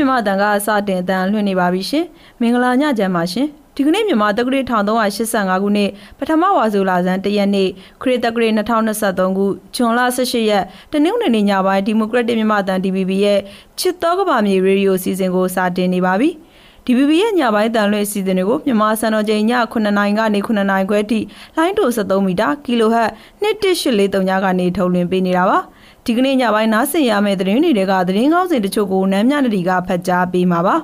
ကရက်တစ်မြန်မာတန်ကစတင်တန်လွှင့်နေပါပြီရှင်မင်္ဂလာညချမ်းပါရှင်ဒီကနေ့မြန်မာတက္ကရာ1385ခုနှစ်ပထမဝါဆိုလဆန်းတရက်နေ့ခရစ်တက္ကရာ2023ခုဇွန်လ18ရက်တနင်္ဂနွေနေ့ညပိုင်းဒီမိုကရက်တစ်မြန်မာတန် DVB ရဲ့ချစ်တော်ကဘာမြေရေဒီယိုစီစဉ်ကိုစတင်နေပါပြီ DVB ရဲ့ညပိုင်းတန်လွှင့်စီစဉ်တွေကိုမြန်မာစံတော်ချိန်ည9:00နာရီကနေ9:00နာရီခွဲထိလိုင်းတို73မီတာကီလိုဟတ်11843ညကနေထုတ်လွှင့်ပေးနေတာပါ ဒီကနေ့ညပိုင်းနားဆင်ရမယ့်သတင်းတွေကသတင်းကောင်းစင်တချို့ကိုနမ်းမြနဒီကဖတ်ကြားပေးမှာပါ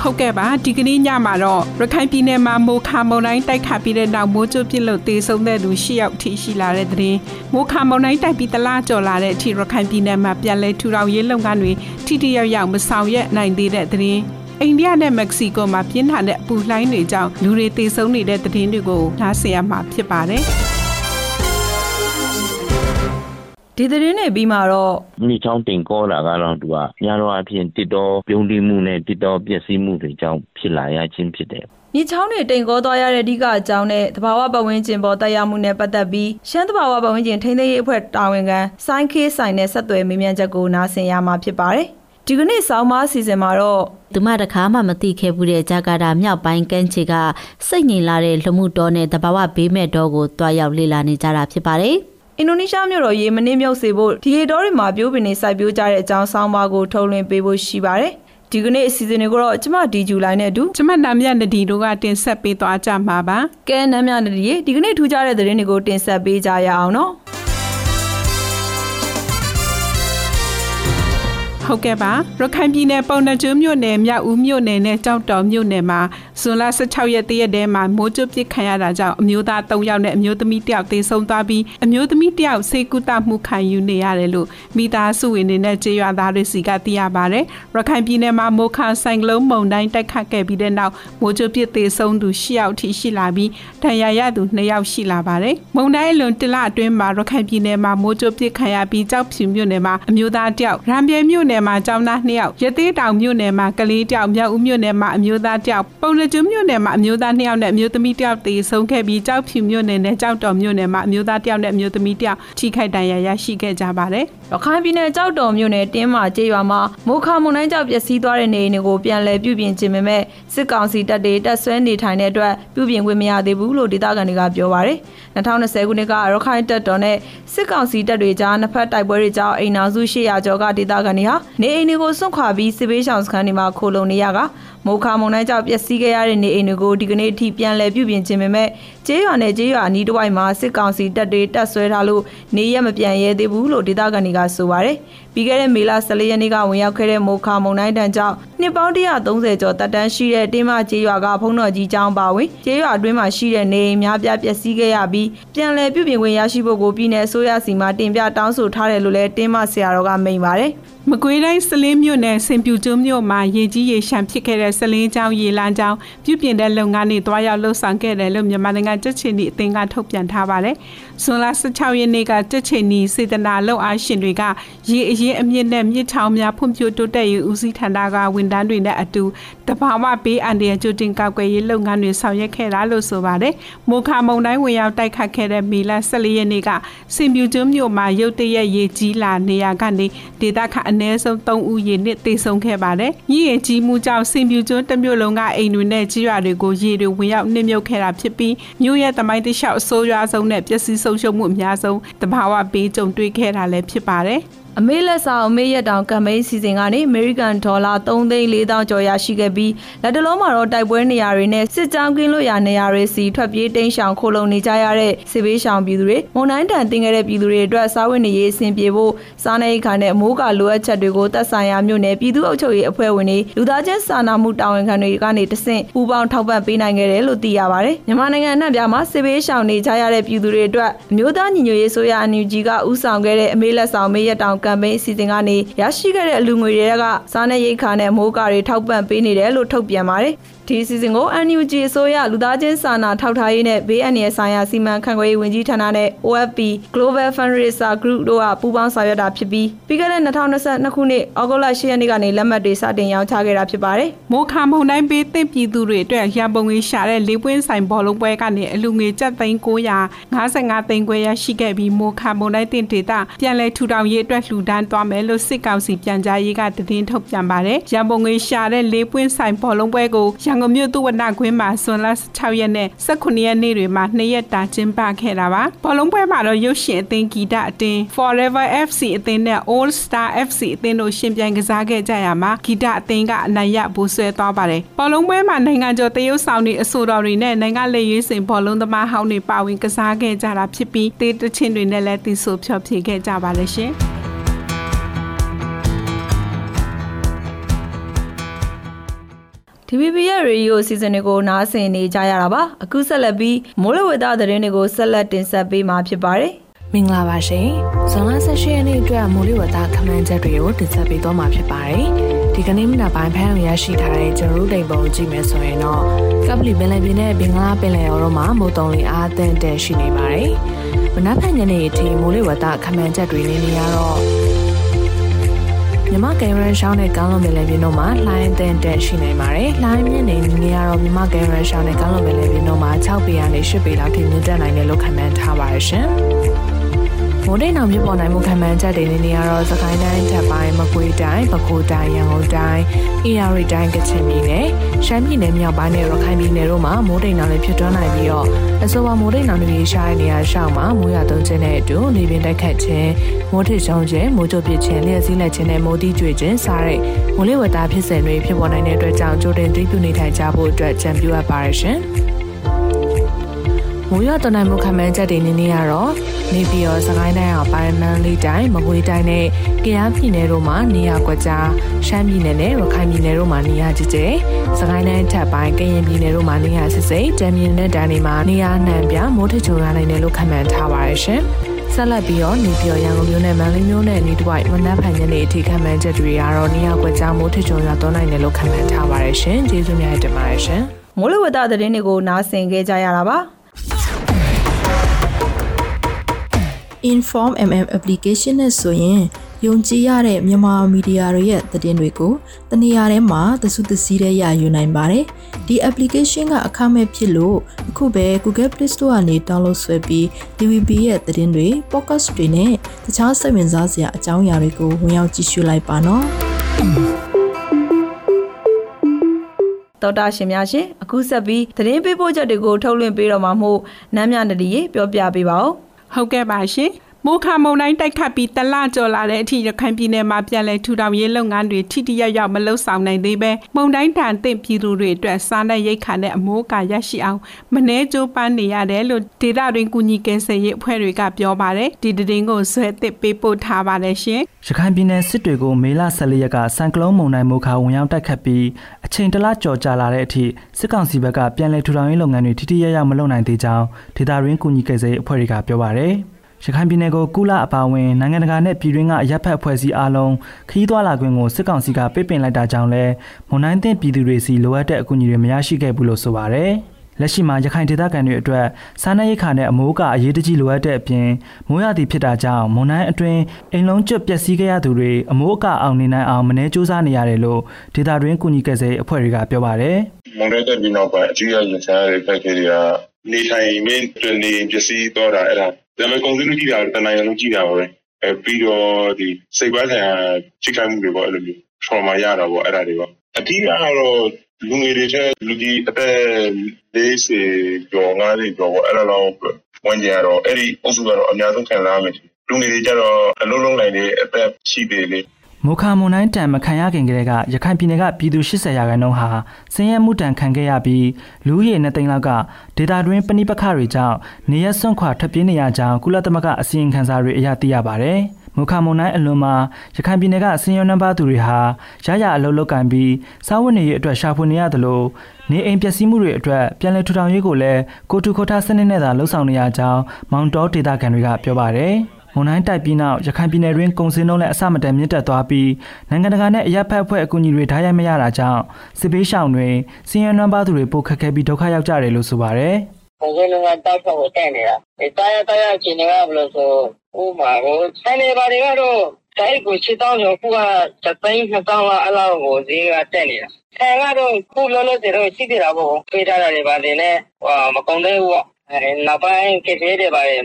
ဟုတ်ကဲ့ပါဒီကနေ့ညမှာတော့ရခိုင်ပြည်နယ်မှာမိုခါမုန်တိုင်းတိုက်ခတ်ပြီးတဲ့နောက်မိုးကြိုးပြစ်လို့တေဆုံးတဲ့သူ၈ယောက်ထိရှိလာတဲ့သတင်းမိုခါမုန်တိုင်းတိုက်ပြီးတလားကျော်လာတဲ့အထိရခိုင်ပြည်နယ်မှာပြန်လည်ထူထောင်ရေးလုပ်ငန်းတွေထိထိရောက်ရောက်မဆောင်ရွက်နိုင်သေးတဲ့သတင်းအိန္ဒိယနဲ့မက္ကဆီကိုမှာပြင်းထန်တဲ့အပူလှိုင်းတွေကြောင့်လူတွေတေဆုံးနေတဲ့သတင်းတွေကိုနားဆင်ရမှာဖြစ်ပါတယ်။ ဒီသတင်းတွေပြီးမှတော့မိချောင်းတင်ကောတာကတော့သူကညာတော်အဖြစ်တစ်တော်ပြုံးတိမှုနဲ့တစ်တော်ပျက်စီးမှုတွေကြောင့်ဖြစ်လာရခြင်းဖြစ်တယ်မြစ်ချောင်းတွေတိမ်ကောသွားရတဲ့အဓိကအကြောင်းနဲ့တဘာဝပတ်ဝန်းကျင်ပေါ်တရားမှုနဲ့ပတ်သက်ပြီးရှမ်းတဘာဝပတ်ဝန်းကျင်ထိန်းသိမ်းရေးအဖွဲ့တာဝန်ခံစိုင်းခေးဆိုင်နဲ့ဆက်သွယ်မေးမြန်းချက်ကိုနားဆင်ရမှာဖြစ်ပါတယ်။ဒီကနေ့ဆောင်းပါးစီစဉ်မှာတော့သူမတခါမှမသိခဲ့ဘူးတဲ့ဂျာကာတာမြောက်ပိုင်းကမ်းခြေကစိတ်ငြိမ်လာတဲ့လူမှုတော်နဲ့တဘာဝဘေးမဲ့တော်ကိုတွားရောက်လေ့လာနေကြတာဖြစ်ပါတယ်။ အင်ဒိုနီးရှားမြို့တော်ရေမနှင်းမြုပ်စေဖို့ဒီရေတော်တွေမှာပြိုးပင်တွေစိုက်ပျိုးကြတဲ့အကြောင်းဆောင်းပါးကိုထုတ်လွှင့်ပေးဖို့ရှိပါတယ်။ဒီကနေ့အစီအစဉ်တွေကိုတော့ကျမဒီဂျူလိုင်းနဲ့အတူကျမနာမြနဒီတို့ကတင်ဆက်ပေးသွားကြမှာပါ။ကဲနာမြနဒီရေဒီကနေ့ထူးခြားတဲ့သတင်းတွေကိုတင်ဆက်ပေးကြရအောင်နော်။ဟုတ်ကဲ့ပါရခိုင်ပြည်နယ်ပုံနှကျွန်းမြို့နယ်မြောက်ဦးမြို့နယ်နဲ့ကြောက်တော်မြို့နယ်မှာဇွန်လ16ရက်တရက်တည်းမှာမိုးကြိုးပစ်ခံရတာကြောင့်အမျိုးသား3ယောက်နဲ့အမျိုးသမီး1ယောက်သေဆုံးသွားပြီးအမျိုးသမီး1ယောက်ဆေးကုသမှုခံယူနေရတယ်လို့မိသားစုဝင်တွေနဲ့ကြေးရွာသားတွေစီကသိရပါတယ်ရခိုင်ပြည်နယ်မှာမိုးခါဆိုင်ကလုန်းမုန်တိုင်းတိုက်ခတ်ခဲ့ပြီးတဲ့နောက်မိုးကြိုးပစ်သေဆုံးသူ10ယောက်ထိရှိလာပြီးဒဏ်ရာရသူ2ယောက်ရှိလာပါတယ်မုန်တိုင်းအလွန်တလအတွင်းမှာရခိုင်ပြည်နယ်မှာမိုးကြိုးပစ်ခံရပြီးကြောက်ဖြူမြို့နယ်မှာအမျိုးသား1ယောက်ရံပြဲမြို့နယ်မှာကျောင်းသား2ယောက်ရသေးတောင်မြို့နယ်မှာကလေး1ယောက်မြောက်ဦးမြို့နယ်မှာအမျိုးသား1ယောက်ပုံနှကျွန်းမြို့နယ်မှာအမျိုးသား2ယောက်နဲ့အမျိုးသမီး1ယောက်သေဆုံးခဲ့ပြီးကြောက်ဖြူမြို့နယ်နဲ့ကြောက်တော်မြို့နယ်မှာအမျိုးသား1ယောက်နဲ့အမျိုးသမီး1ယောက်ထိခိုက်ဒဏ်ရာရရှိခဲ့ကြပါတယ်။ရခိုင်ပြည်နယ်ကြောက်တော်မြို့နယ်တင်းမာကျေးရွာမှာမိုခါမုန်တိုင်းကြောင့်ပျက်စီးသွားတဲ့နေအိမ်တွေကိုပြန်လည်ပြုပြင်ခြင်းပေမဲ့စစ်ကောင်စီတပ်တွေတပ်ဆွဲနေထိုင်တဲ့အတွက်ပြုပြင်ခွင့်မရသေးဘူးလို့ဒေသခံတွေကပြောပါရယ်။2020ခုနှစ်ကရခိုင်တပ်တော်နဲ့စစ်ကောင်စီတပ်တွေကြားနှစ်ဖက်တိုက်ပွဲတွေကြောင့်အိမ်နောက်စု800ကျော်ကဒေသခံတွေဟာနေအိမ်တွေကိုစွန့်ခွာပြီးစစ်ဘေးရှောင်စခန်းတွေမှာခိုလုံနေရက မိုခါမုန်တိုင်းကြောင့်ပျက်စီးခဲ့ရတဲ့နေအိမ်တွေကိုဒီကနေ့အထိပြန်လည်ပြုပြင်ခြင်းပေမဲ့ ကျေးရွာနဲ့ကျေးရွာအနီးတစ်ဝိုက်မှာစစ်ကောင်စီတပ်တွေတပ်ဆွဲထားလို့နေရမပြန်ရဲသေးဘူးလို့ဒေသခံတွေကဆိုပါတယ်။ပြီးခဲ့တဲ့မေလ14ရက်နေ့ကဝင်ရောက်ခဲ့တဲ့မိုခါမုန်တိုင်းတန်ကြောင့်နှစ်ပေါင်း130ကျော်တပ်တန်းရှိတဲ့တင်းမကျေးရွာကဖုံးတော်ကြီးကျောင်းပါဝင်ကျေးရွာအတွင်းမှာရှိတဲ့နေအိမ်များပြားပျက်စီးခဲ့ရပြီးပြန်လည်ပြုပြင်ခွင့်ရရှိဖို့ကိုပြည်내အစိုးရစီမံတင်ပြတောင်းဆိုထားတယ်လို့လည်းတင်းမဆရာတော်ကမိန့်ပါတယ်။မကွေးတိုင်းစလင်းမြို့နယ်စင်ပြူကျွန်းမြို့မှာရေကြီးရေရှမ်းဖြစ်ခဲ့တဲ့စလင်းကျောင်းရေလမ်းကျောင်းပြုပြင်တဲ့လုပ်ငန်းတွေတွားရောက်လှုပ်ဆောင်ခဲ့တယ်လို့မြန်မာနိုင်ငံကြက်ချင်ဒီအသင်းကထုတ်ပြန်ထားပါတယ်။ဇွန်လ16ရက်နေ့ကကြက်ချင်ဒီစေတနာလုပ်အားရှင်တွေကရေအရင်အမြင့်နဲ့မြစ်ချောင်းများဖွံ့ဖြိုးတိုးတက်ရေးဦးစီးဌာနကဝန်ထမ်းတွေနဲ့အတူတဘာဝပေးအန်ဒီယကြိုတင်ကောက်ွယ်ရေးလုပ်ငန်းတွေဆောင်ရွက်ခဲ့တာလို့ဆိုပါတယ်။မိုခါမုံတိုင်းဝင်ရောက်တိုက်ခတ်ခဲ့တဲ့မေလ14ရက်နေ့ကစင်ပြူကျွန်းမြို့မှာရုတ်တရက်ရေကြီးလာနေရကနေဒေသခအနည်းဆုံး3ဦးရေနစ်သေဆုံးခဲ့ပါတယ်။မြစ်ရေကြီးမှုကြောင့်စင်ပြူကျွန်းတစ်မြို့လုံးကအိမ်တွေနဲ့ကြီးရွာတွေကိုရေတွေဝင်ရောက်နှိမ့်မြုပ်ခဲ့တာဖြစ်ပြီးမြို့ရဲ့တမိုင်းတလျှောက်အဆိုးရွားဆုံးနဲ့ပျက်စီးဆုံးရှုံးမှုအများဆုံးတဘာဝပေးကြုံတွေ့ခဲ့တာလည်းဖြစ်ပါတယ်။ အမေလက်ဆောင်အမေရက်တောင်ကမ်ပိန်းစီစဉ်ကနေ American ဒေါ်လာ3သိန်း4တောင်ကျော်ရရှိခဲ့ပြီးလက်တလုံးမှာတော့တိုက်ပွဲနေရာတွေနဲ့စစ်ကြောင်းကင်းလို့ရနေရာတွေစီထွက်ပြေးတိမ်းရှောင်ခိုလုံနေကြရတဲ့စစ်ဘေးရှောင်ပြည်သူတွေမုံတိုင်းတန်တင်ခဲ့တဲ့ပြည်သူတွေအတွက်စားဝတ်နေရေးအဆင်ပြေဖို့စားနေခါနဲ့အမိုးကလိုအပ်ချက်တွေကိုသက်ဆိုင်ရာမြို့နယ်ပြည်သူ့အုပ်ချုပ်ရေးအဖွဲ့ဝင်တွေလူသားချင်းစာနာမှုတာဝန်ခံတွေကနေတဆင့်ပူးပေါင်းထောက်ပံ့ပေးနိုင်ခဲ့တယ်လို့သိရပါတယ်မြန်မာနိုင်ငံအနှံ့ပြားမှာစစ်ဘေးရှောင်နေကြရတဲ့ပြည်သူတွေအတွက်အမျိုးသားညီညွတ်ရေးဆိုရအန်ယူဂျီကဥဆောင်ခဲ့တဲ့အမေလက်ဆောင်မေရက်တောင်ကမ်ပိန်းအစီအစဉ်ကနေရရှိခဲ့တဲ့အလူငွေတွေကစားနပ်ရိက္ခာနဲ့မိုးကာတွေထောက်ပံ့ပေးနေတယ်လို့ထုတ်ပြန်ပါတယ် ဒီအစီအစဉ်ကို NUG အစိုးရလူသားချင်းစာနာထောက်ထားရေးနဲ့ဘေးအန္တရာယ်ဆိုင်ရာစီမံခန့်ခွဲရေးဝန်ကြီးဌာနနဲ့ OFP Global Fundraiser Group တို့ကပူးပေါင်းဆောင်ရွက်တာဖြစ်ပြီးပြီးခဲ့တဲ့2022ခုနှစ်ဩဂုတ်လ10ရက်နေ့ကနေလက်မှတ်တွေစတင်ရောင်းချခဲ့တာဖြစ်ပါတယ်။မိုးခါမုန်တိုင်းပေးသင့်ပြည်သူတွေအတွက်ရန်ပုံငွေရှာတဲ့လေးပွင့်ဆိုင်ဘောလုံးပွဲကနေအလူငွေကျပ်သိန်း955သိန်းခွဲရရှိခဲ့ပြီးမိုးခါမုန်တိုင်းတင်ဒေတာပြန်လည်ထူထောင်ရေးအတွက်လှူဒန်းသွားမယ်လို့စစ်ကောင်စီပြန်ကြားရေးကသတင်းထုတ်ပြန်ပါတယ်။ရန်ပုံငွေရှာတဲ့လေးပွင့်ဆိုင်ဘောလုံးပွဲကိုရန်ကုန်မြို့သူဝနကွင်းမှာဇွန်လ16ရက်နဲ့18ရက်နေ့တွေမှာ2ရက်တာကျင်းပခဲ့တာပါ။ဘောလုံးပွဲမှာတော့ရုပ်ရှင်အသင်းဂီတအတင်း Forever FC အသင်းနဲ့ All Star FC အသင်းတို့ရှင်ပြိုင်ကစားခဲ့ကြရမှာဂီတအသင်းကအနိုင်ရဘူဆွဲသွားပါတယ်။ဘောလုံးပွဲမှာနိုင်ငံကျော်တရုတ်ဆောင်တွေအဆိုတော်တွေနဲ့နိုင်ငံလက်ရွေးစင်ဘောလုံးသမားဟောင်းတွေပါဝင်ကစားခဲ့ကြတာဖြစ်ပြီးတေးတချင်းတွေနဲ့လည်းတီဆိုဖျော်ဖြေခဲ့ကြပါလေရှင်။ TVB ရဲ့ရေဒီယိုအစီအစဉ်တွေကိုနားဆင်နေကြရတာပါအခုဆက်လက်ပြီးမိုးလေဝသသတင်းတွေကိုဆက်လက်တင်ဆက်ပေးမှာဖြစ်ပါတယ်မင်္ဂလာပါရှင်။ဇွန်လ18ရက်နေ့အတွက်မိုးလေဝသခန့်မှန်းချက်တွေကိုတင်ဆက်ပေးသွားမှာဖြစ်ပါတယ်။ဒီကနေ့မနက်ပိုင်းဖမ်းရရှိထားတဲ့ဂျရူးလိန်ပုံကြည့်မယ်ဆိုရင်တော့ကပလီပင်လယ်ပြင်နဲ့ဘင်္ဂလားပင်လယ်အော်တို့မှာမိုးတုံလီအားသင့်တဲ့ရှိနေပါတယ်။မနက်ဖြန်ညနေအထိမိုးလေဝသခန့်မှန်းချက်တွေနေနေရတော့ မြမကယ်ရန်ရှောင်းတဲ့ကောင်းလုံးပင်လယ်ပြင်တို့မှာလှိုင်းသင့်တဲ့ရှိနေပါတယ်။လှိုင်းမြင့်နေနေရတော့မြမကယ်ရန်ရှောင်းတဲ့ကောင်းလုံးပင်လယ်ပြင်တို့မှာ6ပေကနေ10ပေလောက်ထိမြင့်တက်နိုင်တယ်လို့ခန့်မှန်းထားပါတယ်ရှင်။ မိုးတိမ်အောင်မြပေါ်နိုင်မှုခံမှန်းချက်တွေနေရတော့စကိုင်းတိုင်းထပ်ပိုင်းမကွေးတိုင်းပဲခူးတိုင်းရန်ကုန်တိုင်းအေရရီတိုင်းကချင်ပြည်နယ်ရှမ်းပြည်နယ်မြောက်ပိုင်းနဲ့ရခိုင်ပြည်နယ်တို့မှာမိုးတိမ်အောင်လည်းဖြစ်ထွန်းနိုင်ပြီးတော့အဆိုပါမိုးတိမ်အောင်တွေရှားတဲ့နေရာရှောက်မှာမိုးရသွန်းခြင်းနဲ့အတူနေပင်တိုက်ခတ်ခြင်းမိုးထစ်ချုံခြင်းမိုးကြိုပစ်ခြင်းလျှက်စည်းလက်ခြင်းနဲ့မိုးတိကျွေခြင်းစားတဲ့မိုးလေဝသဖြစ်စဉ်တွေဖြစ်ပေါ်နိုင်တဲ့အတွက်ကြောင့်ကြိုတင်သိပြုနေထိုင်ကြဖို့အတွက်ကြံပြုအပ်ပါရရှင်။ မိုးရွာသွန်းနိုင်မှုခံမှန်းချက်တွေနေနေရတော့နေပြည်တော်စကိုင်းတိုင်းအောင်ပိုင်းမန်းလေးတိုင်းမကွေးတိုင်းနဲ့ကယားပြည်နယ်တို့မှာနေရာကွက်ကြားရှမ်းပြည်နယ်နဲ့ရခိုင်ပြည်နယ်တို့မှာနေရာကြီးကျယ်စကိုင်းတိုင်းထပ်ပိုင်းကရင်ပြည်နယ်တို့မှာနေရာစစ်စိတ်တမ်းမြင်တဲ့တိုင်းတွေမှာနေရာနှံပြမိုးထချုံရနိုင်တယ်လို့ခန့်မှန်းထားပါရရှင်ဆက်လက်ပြီးတော့နေပြည်တော်ရန်ကုန်မြို့နဲ့မန္တလေးမြို့နဲ့နေတဝိုက်မနက်ဖြန်ညနေအထိခံမှန်းချက်တွေကတော့နေရာကွက်ကြားမိုးထချုံရသွန်းနိုင်တယ်လို့ခန့်မှန်းထားပါရရှင်ကျေးဇူးများတင်ပါတယ်ရှင်မိုးလေဝသသတင်းတွေကိုနားဆင်ခဲ့ကြရတာပါ Inform MM application နဲ့ဆိုရင်ယုံကြည်ရတဲ့မြန်မာမီဒီယာတွေရဲ့သတင်းတွေကိုတနေရာထဲမှာသစုသစည်းတဲ့ရယူနိုင်ပါတယ်။ဒီ application ကအခမဲ့ဖြစ်လို့အခုပဲ Google Play Store ကနေ download ဆွဲပြီး DVB ရဲ့သတင်းတွေ podcast တွေနဲ့တခြားစိတ်ဝင်စားစရာအကြောင်းအရာတွေကိုဝင်ရောက်ကြည့်ရှုလိုက်ပါနော်။တော်တာရှင်များရှင်အခုဆက်ပြီးသတင်းပေးပို့ချက်တွေကိုထုတ်လွှင့်ပေးတော့မှာမို့နမ်းမြနဒီရေပြောပြပေးပါဦး ဟုတ်ကဲ့ပါရှင် မိုးခါမုန်တိုင်းတိုက်ခတ်ပြီးတလကျော်လာတဲ့အထိရခိုင်ပြည်နယ်မှာပြန်လည်ထူထောင်ရေးလုပ်ငန်းတွေထိတိရောက်ရောက်မလုပ်ဆောင်နိုင်သေးပဲမုန်တိုင်းတန်တင့်ပြည်သူတွေအတွက်စားနပ်ရိက္ခာနဲ့အမိုးအကာရရှိအောင်မနှဲကြိုးပမ်းနေရတယ်လို့ဒေသတွင်ကူညီကယ်ဆယ်ရေးအဖွဲ့တွေကပြောပါတယ်ဒီသတင်းကိုဇွဲသစ်ပေးပို့ထားပါတယ်ရှင်ရခိုင်ပြည်နယ်စစ်တွေကိုမေလ14ရက်ကစံကလုံးမုန်တိုင်းမိုခါဝင်ရောက်တိုက်ခတ်ပြီးအချိန်တလကြော်ကြာလာတဲ့အထိစစ်ကောင်စီဘက်ကပြန်လည်ထူထောင်ရေးလုပ်ငန်းတွေထိထိရရမလုပ်နိုင်သေးကြောင်းဒေသရင်းကူညီကယ်ဆယ်ရေးအဖွဲ့တွေကပြောပါရယ် ရခိုင်ပြည်နယ်ကိုကုလအပါအဝင်နိုင်ငံတကာနဲ့ပြည်တွင်းကအရက်ဖက်အဖွဲ့အစည်းအားလုံးခရီးသွားလာခွင့်ကိုစစ်ကောင်စီကပိတ်ပင်လိုက်တာကြောင့်လဲမွန်တိုင်းတင်ပြည်သူတွေစီလိုအပ်တဲ့အကူအညီတွေမရရှိခဲ့ဘူးလို့ဆိုပါရယ်လက်ရှိမှာရခိုင်ဒေသခံတွေအတွက်စားနပ်ရိက္ခာနဲ့အမိုးကအရေးတကြီးလိုအပ်တဲ့အပြင်မိုးရသည်ဖြစ်တာကြောင့်မွန်တိုင်းအတွင်းအိမ်လုံးကျွတ်ပျက်စီးခဲ့ရသူတွေအမိုးအကအောင်နေနိုင်အောင်မနှဲစူးစမ်းနေရတယ်လို့ဒေသတွင်းကူညီကယ်ဆယ်ရေးအဖွဲ့တွေကပြောပါတယ်မုန်တိုင်းတက်ပြီးနောက်ပိုင်းအကြီးအကျယ်ရင်ဆိုင်ရတဲ့ဖက်ခဲတွေကနေထိုင်မင်းတွင်နေပစ္စည်းတော့တာအဲ့ဒါ ဒါပေမဲ့ကုန်စည်လူကြီးတာတနိုင်လုံးကြီးတာပါပဲအဲပြီးတော့ဒီစိတ်ပိုင်းဆိုင်ရာချိခိုက်မှုတွေပေါ့အဲ့လိုမျိုး trauma ရတာပေါ့အဲ့ဒါတွေပေါ့အဓိကကတော့လူငယ်တွေတဲ့လူကြီးအသက်40ကျော်50ကျော်ပေါ့အဲ့လိုလောက်ဝန်ကြရတော့အဲ့ဒီအုပ်စုကတော့အများဆုံးခံစားရမယ်လူငယ်တွေကြတော့အလုံးလုံးနိုင်တဲ့အသက်ရှိသေးလေ မိုခါမွန်တိုင်းတံမခံရခင်ကတည်းကရခိုင်ပြည်နယ်ကပြည်သူ80ရာခိုင်နှုန်းဟာဆင်းရဲမှုတံခံခဲ့ရပြီးလူဦးရေ2သိန်းလောက်ကဒေတာတွင်းပဏိပခတွေကြောင့်နေရစွန့်ခွာထွက်ပြေးနေရကြောင်းကုလသမဂ္ဂအစီရင်ခံစာတွေအရသိရပါတယ်။မိုခါမွန်တိုင်းအလွန်မှာရခိုင်ပြည်နယ်ကဆင်းရဲနှံပါသူတွေဟာရရအလုပ်လုပ်ကင်ပြီးစားဝတ်နေရေးအတွက်ရှာဖွေနေရတယ်လို့နေအိမ်ပျက်စီးမှုတွေအတွက်ပြန်လည်ထူထောင်ရေးကိုလည်းကိုတူခိုတာစနစ်နဲ့သာလှုပ်ဆောင်နေရကြောင်းမောင်တော်ဒေတာခံတွေကပြောပါတယ်။ မုန်တိုင်းတိုက်ပြီးနောက်ရခိုင်ပြည်နယ်တွင်းကုန်စည်နှုန်းလည်းအဆမတန်မြင့်တက်သွားပြီးနိုင်ငံတကာနဲ့အရက်ဖက်အဖွဲ့အကူအညီတွေဓာတ်ရိုက်မရတာကြောင့်စစ်ပေးရှောင်တွေစီးရဲနွမ်းပါသူတွေပိုခက်ခဲပြီးဒုက္ခရောက်ကြတယ်လို့ဆိုပါတယ်။ကုန်စည်နှုန်းကတောက်ချောက်ကိုတက်နေတာ။ဒီတာရတာရအခြေအနေကဘယ်လိုဆိုဥမာကိုဆိုင်နေပါတွေကတော့တိုင်းကိုချစ်တောင်းကျော်ခုကသသိန်းနှစ်တောင်းလောက်အလောက်ကိုဈေးကတက်နေတာ။ဆိုင်ကတော့ခုလောလောဆယ်တော့ရှိသေးတာပေါ့။ဖေးထားတာတွေပါတယ်နဲ့ဟိုမကုန်သေးဘူးပေါ့။ အဲနောက်ပိုင်းကတိတွေပါတယ်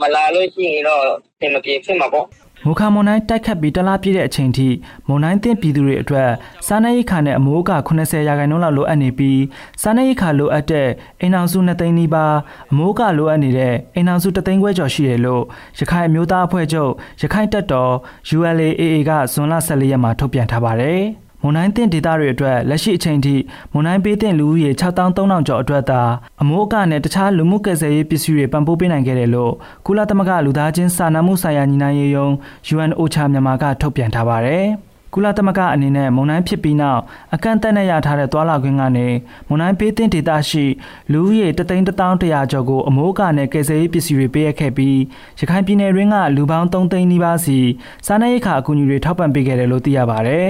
မလာလို့ရှိရင်တော့ပြင်မပြေဖြစ်မှာပေါ့မုခမွန်တိုင်းတိုက်ခတ်ပြီးတလားပြည့်တဲ့အချိန်ထိမွန်တိုင်းတင်ပြည်သူတွေအတွက်စားနပ်ရိက္ခာနဲ့အမိုးအကာ80ရာခိုင်နှုန်းလောက်လိုအပ်နေပြီးစားနပ်ရိက္ခာလိုအပ်တဲ့အိမ်အောင်စု2သိန်းနီးပါးအမိုးအကာလိုအပ်နေတဲ့အိမ်အောင်စု3သိန်းခွဲကျော်ရှိတယ်လို့ရခိုင်အမျိုးသားအဖွဲ့ချုပ်ရခိုင်တပ်တော် ULAAA ကဇွန်လ14ရက်မှာထုတ်ပြန်ထားပါတယ်။ မွန်တိုင်းတင်ဒေသတွေအတွက်လက်ရှိအချိန်ထိမွန်တိုင်းပေးတင်လူဦးရေ6300ကျော်အတွက်သာအမိုးအကနဲ့တခြားလူမှုကယ်ဆယ်ရေးပစ္စည်းတွေပံ့ပိုးပေးနိုင်ခဲ့တယ်လို့ကုလသမဂ္ဂလူသားချင်းစာနာမှုဆိုင်ရာညီနိုင်ရေးယုံ UNOCHA မြန်မာကထုတ်ပြန်ထားပါတယ်။ကုလသမဂ္ဂအနေနဲ့မုန်တိုင်းဖြစ်ပြီးနောက်အကန့်အသတ်နဲ့ရထားတဲ့သွာလာခွင့်ကနေမုန်တိုင်းပေးတင်ဒေသရှိလူဦးရေ3,100ကျော်ကိုအမိုးအကာနဲ့ကယ်ဆယ်ရေးပစ္စည်းတွေပေးအပ်ခဲ့ပြီးရခိုင်ပြည်နယ်တွင်းကလူပေါင်း3သိန်းနီးပါးစီစားနပ်ရိက္ခာအကူအညီတွေထောက်ပံ့ပေးခဲ့တယ်လို့သိရပါတယ်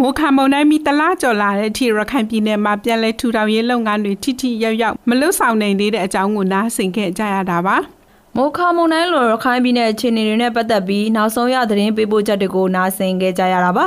မိုးခါမုန်တိုင်းမီတလားကျော်လာတဲ့အထိရခိုင်ပြည်နယ်မှာပြန်လည်ထူထောင်ရေးလုပ်ငန်းတွေထိထိရောက်ရောက်မလွတ်ဆောင်နိုင်သေးတဲ့အကြောင်းကိုနားဆင်ခဲ့ကြရတာပါမိုးခါမုန်တိုင်းလိုရခိုင်ပြည်နယ်အခြေအနေတွေနဲ့ပတ်သက်ပြီးနောက်ဆုံးရသတင်းပေးပို့ချက်တွေကိုနားဆင်ခဲ့ကြရတာပါ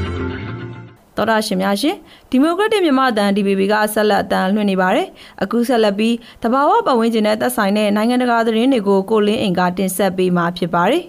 တော်ရရှင်များရှင်ဒီမိုကရက်တစ်မြန်မာအတန် DBB ကဆက်လက်အတန်လွှင့်နေပါတယ်အခုဆက်လက်ပြီးတဘာဝပတ်ဝန်းကျင်နဲ့သက်ဆိုင်တဲ့နိုင်ငံတကာသတင်းတွေကိုကိုလင်းအင်ကတင်ဆက်ပေးမှာဖြစ်ပါတယ်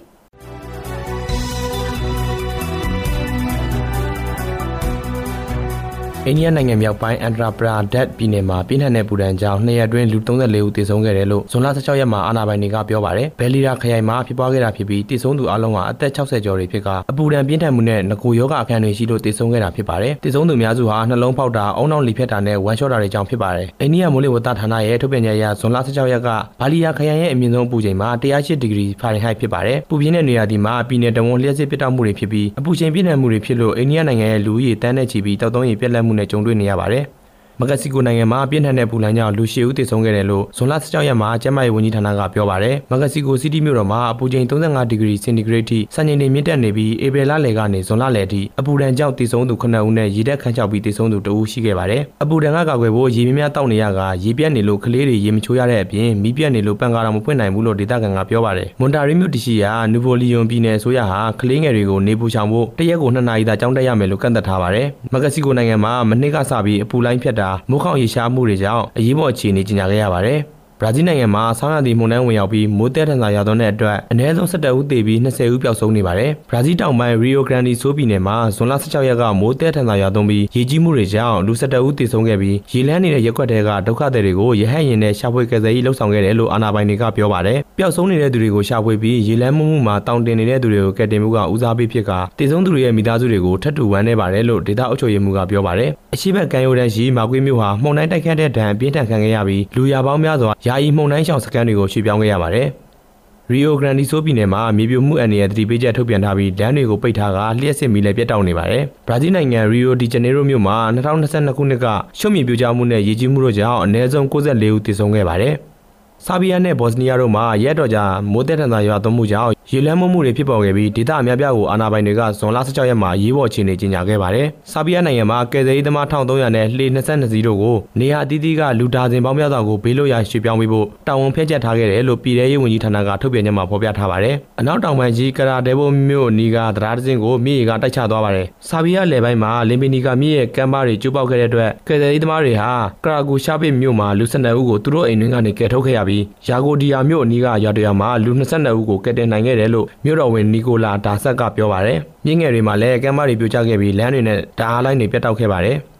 အိန္ဒိယနိုင်ငံမြောက်ပိုင်းအန်ဒရာပရာဒက်ပြည်နယ်မှာပြင်းထန်တဲ့ပူဒဏ်ကြောင့်နှစ်ရက်အတွင်းလူ34ဦးသေဆုံးခဲ့တယ်လို့ဇွန်လ16ရက်မှာအာဏာပိုင်တွေကပြောပါတယ်။ဘယ်လီရာခရိုင်မှာဖြစ်ပွားခဲ့တာဖြစ်ပြီးသေဆုံးသူအလုံးကအသက်60ကျော်တွေဖြစ်ကအပူဒဏ်ပြင်းထန်မှုနဲ့ငကိုယောဂအခန်းတွေရှိလို့သေဆုံးခဲ့တာဖြစ်ပါတယ်။သေဆုံးသူများစုဟာနှလုံးဖောက်တာ၊အုံနောက်လီဖြတ်တာနဲ့ဝမ်းလျှော့တာတွေကြောင့်ဖြစ်ပါတယ်။အိန္ဒိယမိုးလေဝသဌာနရဲ့ထုတ်ပြန်ချက်အရဇွန်လ16ရက်ကဘာလီယာခရိုင်ရဲ့အမြင့်ဆုံးအပူချိန်မှာ108ဒီဂရီဖာရင်ဟိုက်ဖြစ်ပါတယ်။ပူပြင်းတဲ့နေရာဒီမှာပြည်နယ်တဝန်လျှက်စစ်ပြတ်တောက်မှုတွေဖြစ်ပြီးအပူချိန်ပြင်းထန်မှုတွေဖြစ်လို့အိန္ဒိယနိုင်ငံရဲ့လူဦးရေတန်းနဲ့ချီပြီးတောက်သုံးရေပြက်လက်မှုနဲ့ကြုံတွေ့နေရပါတယ်။ မက္ကဆီကိုနိုင်ငံမှာပြင်းထန်တဲ့ပူလန်ကြောင့်လူရှည်ဦးသေဆုံးခဲ့တယ်လို့ဇွန်လ16ရက်မှာကျန်းမာရေးဝန်ကြီးဌာနကပြောပါတယ်။မက္ကဆီကိုစီးတီးမြို့တော်မှာအပူချိန်35ဒီဂရီစင်တီဂရိတ်ထိစံချိန်တွေမြင့်တက်နေပြီးဧပြီလလယ်ကနေဇွန်လလယ်ထိအပူဒဏ်ကြောင့်သေဆုံးသူ9ဦးနဲ့ရေတက်ခန့်ချောက်ပြီးသေဆုံးသူ2ဦးရှိခဲ့ပါတယ်။အပူဒဏ်ကကာကွယ်ဖို့ရေမြများတောက်နေရကရေပြတ်နေလို့ကလေးတွေရေမချိုးရတဲ့အပြင်မီးပြတ်နေလို့ပန်ကာတော်မဖွင့်နိုင်ဘူးလို့ဒေသခံကပြောပါတယ်။မွန်တာရီမြို့တရှိရာနူဗိုလီယွန်ပြည်နယ်ဆိုရဟာကလေးငယ်တွေကိုနေပူချောင်ဖို့တရက်ကို2နာရီသာကြောင်းတက်ရမယ်လို့ကန့်သက်ထားပါတယ်။မက္ကဆီကိုနိုင်ငံမှာမနှစ်ကစပြီးအပူလိုင်းဖြတ်တာမိုးခေါင်ရေရှားမှုတွေကြောင့်အရေးပေါ်အခြေအနေကြီးညာခဲ့ရပါတယ်။ ဘရာဇီးနိုင်ငံမှာဆောင်းရာသီမုန်တိုင်းဝင်ရောက်ပြီးမိုးတဲထန်စွာရွာသွန်းတဲ့အတွက်အနည်းဆုံး17ဦးသေပြီး20ဦးပျောက်ဆုံးနေပါတယ်။ဘရာဇီးတောင်ပိုင်းရီယိုဂရန်ဒီဆိုပြည်နယ်မှာဇွန်လ16ရက်ကမိုးတဲထန်စွာရွာသွန်းပြီးရေကြီးမှုတွေကြောင့်လူ17ဦးသေဆုံးခဲ့ပြီးရေလန်းနေတဲ့ရက်ွက်တွေကဒုက္ခသည်တွေကိုရဟတ်ရင်နဲ့ရှာဖွေကယ်ဆယ်ရေးလှုပ်ဆောင်ခဲ့တယ်လို့အာဏာပိုင်တွေကပြောပါတယ်။ပျောက်ဆုံးနေတဲ့သူတွေကိုရှာဖွေပြီးရေလန်းမှုမှုမှာတောင်တင်နေတဲ့သူတွေကိုကယ်တင်မှုကဦးစားပေးဖြစ်ကသေဆုံးသူတွေရဲ့မိသားစုတွေကိုထပ်တူဝမ်းနေပါတယ်လို့ဒေသအုပ်ချုပ်ရေးမှူးကပြောပါတယ်။အရှိဘက်ကံရိုးတန်းရှိမာကွေးမြို့ဟာမှုန်တိုင်းတိုက်ခတ်တဲ့ဒဏ်အပြင်းထန်ခံခဲ့ရပြီးလူရပေါင်းများစွာယာယီမှုန်တိုင်းရှောင်စကန်တွေကိုရွှေ့ပြောင်းခဲ့ရပါတယ်။ရီယိုဂရန်ဒီဆိုပြည်နယ်မှာမြေပြိုမှုအန္တရာယ်တတိပေးချက်ထုတ်ပြန်ထားပြီးလမ်းတွေကိုပိတ်ထားကလျှက်စစ်မီလည်းပြတ်တောက်နေပါတယ်။ဘရာဇီးနိုင်ငံရီယိုဒီဂျနေရိုမြို့မှာ2022ခုနှစ်ကရှုံ့မြေပြိုကျမှုနဲ့ရေကြီးမှုတို့ကြောင့်အနည်းဆုံး64ဦးသေဆုံးခဲ့ပါတယ်။ ဆာဘီယာနဲ့ဘော့စနီးယားတို့မှာရက်တော်ကြာမိုးတက်ထန်သာရွာသွန်းမှုကြောင့်ရေလမ်းမှုမှုတွေဖြစ်ပေါ်ခဲ့ပြီးဒေသအများပြားကိုအာဏာပိုင်တွေကဇွန်လ16ရက်မှာရေးပေါ်အခြေအနေကြေညာခဲ့ပါတယ်။ဆာဘီယာနိုင်ငံမှာကယ်ဆယ်ရေးသမား1300နဲ့လှေ22စီးတို့ကိုနေရာအသီးသီးကလူဒါဇင်ပေါင်းများစွာကိုဘေးလွတ်ရာရွှေ့ပြောင်းပေးဖို့တာဝန်ဖျက်ချက်ထားခဲ့တယ်လို့ပြည်ထရေးဝန်ကြီးဌာနကထုတ်ပြန်ချက်မှာဖော်ပြထားပါတယ်။အနောက်တောင်ပိုင်းကြီးကရာဒေဘိုမြို့နီကတရားဒဇင်ကိုမြေရီကတိုက်ချသွားပါတယ်။ဆာဘီယာလယ်ပိုင်းမှာလင်ပီနီကမြေရဲ့ကမ်းပါးတွေကျိုးပေါက်ခဲ့တဲ့အတွက်ကယ်ဆယ်ရေးသမားတွေဟာကရာဂူရှာပစ်မြို့မှာလူ12ဦးကိုသူတို့အိမ်တွင်းကနေကယ်ထုတ်ခဲ့ရပြီးယာဂိုဒီယာမြို့အနီးကရွာတရွာမှာလူ22ဦးကိုကယ်တင်နိုင်ခဲ့တယ်လို့မြို့တော်ဝင်နီကိုလာဒါဆက်ကပြောပါတယ်။မြင်းငယ်တွေမှာလည်းကမ်းမတွေပြိုကျခဲ့ပြီးလမ်းတွေနဲ့ဓာတ်အားလိုင်းတွေပြတ်တောက်ခဲ့ပါတယ်။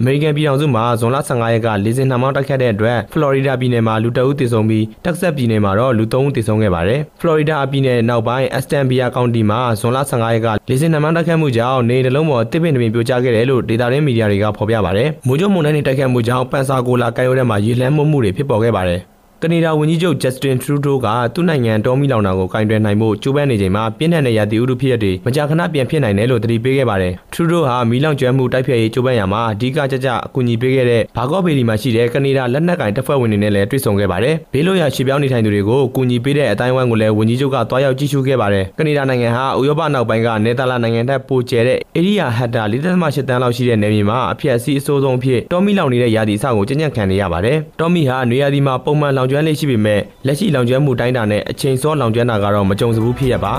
အမေရိကန်ပြည်ထောင်စုမှာဇွန်လ15ရက်ကလေဆင်နှာမောင်းတိုက်ခတ်တဲ့အတွက်ဖလော်ရီဒါပြည်နယ်မှာလူတအုပ်သေဆုံးပြီးတက်ဆက်ပြည်နယ်မှာတော့လူ3ဦးသေဆုံးခဲ့ပါတယ်ဖလော်ရီဒါပြည်နယ်နောက်ပိုင်းအက်စတန်ဘီယာကောင်တီမှာဇွန်လ15ရက်ကလေဆင်နှာမောင်းတိုက်ခတ်မှုကြောင့်နေနှလုံးပေါ်တစ်ပင်တစ်ပင်ပြိုကျခဲ့တယ်လို့ဒေတာရင်းမီဒီယာတွေကဖော်ပြပါတယ်မိုးကြိုးမုန်တိုင်းတွေတိုက်ခတ်မှုကြောင့်ပန်ဆာကိုလာကမ်းရိုးထဲမှာရေလှမ်းမှုမှုတွေဖြစ်ပေါ်ခဲ့ပါတယ် ကနေဒါဝန်ကြီးချုပ် Justin Trudeau ကသူ့နိုင်ငံတော်မီလောင်တာကိုကင်တွယ်နိုင်ဖို့ကြိုးပမ်းနေချိန်မှာပြင်းထန်တဲ့ရာသီဥတုဖြစ်ရပ်တွေမကြာခဏပြန်ဖြစ်နိုင်တယ်လို့သတိပေးခဲ့ပါတယ်။ Trudeau ဟာမီလောင်ကျွမ်းမှုတိုက်ဖျက်ရေးကြိုးပမ်းရာမှာအဓိကကြကြအကူအညီပေးခဲ့တဲ့ဘာကော့ဘေလီမှာရှိတဲ့ကနေဒါလက်နက်ကင်တပ်ဖွဲ့ဝင်တွေနဲ့လည်းတွေ့ဆုံခဲ့ပါတယ်။ဘေးလို့ရရွှေ့ပြောင်းနေထိုင်သူတွေကိုအကူအညီပေးတဲ့အတိုင်းအဝိုင်းကိုလည်းဝန်ကြီးချုပ်ကတွားရောက်ကြည့်ရှုခဲ့ပါတယ်။ကနေဒါနိုင်ငံဟာဥရောပနောက်ပိုင်းကနယ်သာလန်နိုင်ငံထက်ပိုကျယ်တဲ့ဧရိယာဟက်တာ4.8တန်းလောက်ရှိတဲ့နယ်မြေမှာအဖြစ်အစည်းအဆိုးဆုံးအဖြစ်တော်မီလောင်နေတဲ့ရာသီအစကိုကြံ့ကြံ့ခံနေရပါတယ်။တော်မီဟာနေရာဒီမှာပုံမှန်လောင်ကျွမ်းလေးရှိပေမဲ့လက်ရှိလောင်ကျွမ်းမှုတိုင်းတာနဲ့အချိန်စောလောင်ကျွမ်းတာကတော့မကြုံစဘူးဖြစ်ရပါ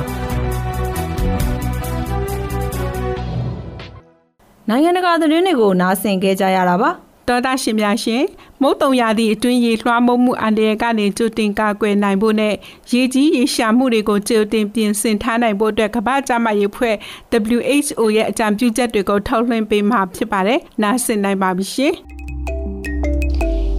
နိုင်ငံတကာသတင်းတွေကိုနားဆင်ကြကြရတာပါတော်တာရှင်များရှင်မုတ်တုံရာသီအတွင်းရေလွှမ်းမိုးမှုအန္တရာယ်ကနေကြိုတင်ကာကွယ်နိုင်ဖို့နဲ့ရေကြီးရေရှာမှုတွေကိုကြိုတင်ပြင်ဆင်ထားနိုင်ဖို့အတွက်ကမ္ဘာ့ကျန်းမာရေးအဖွဲ့ WHO ရဲ့အကြံပြုချက်တွေကိုထုတ်လွှင့်ပေးမှာဖြစ်ပါတယ်။နားဆင်နိုင်ပါပြီရှင်။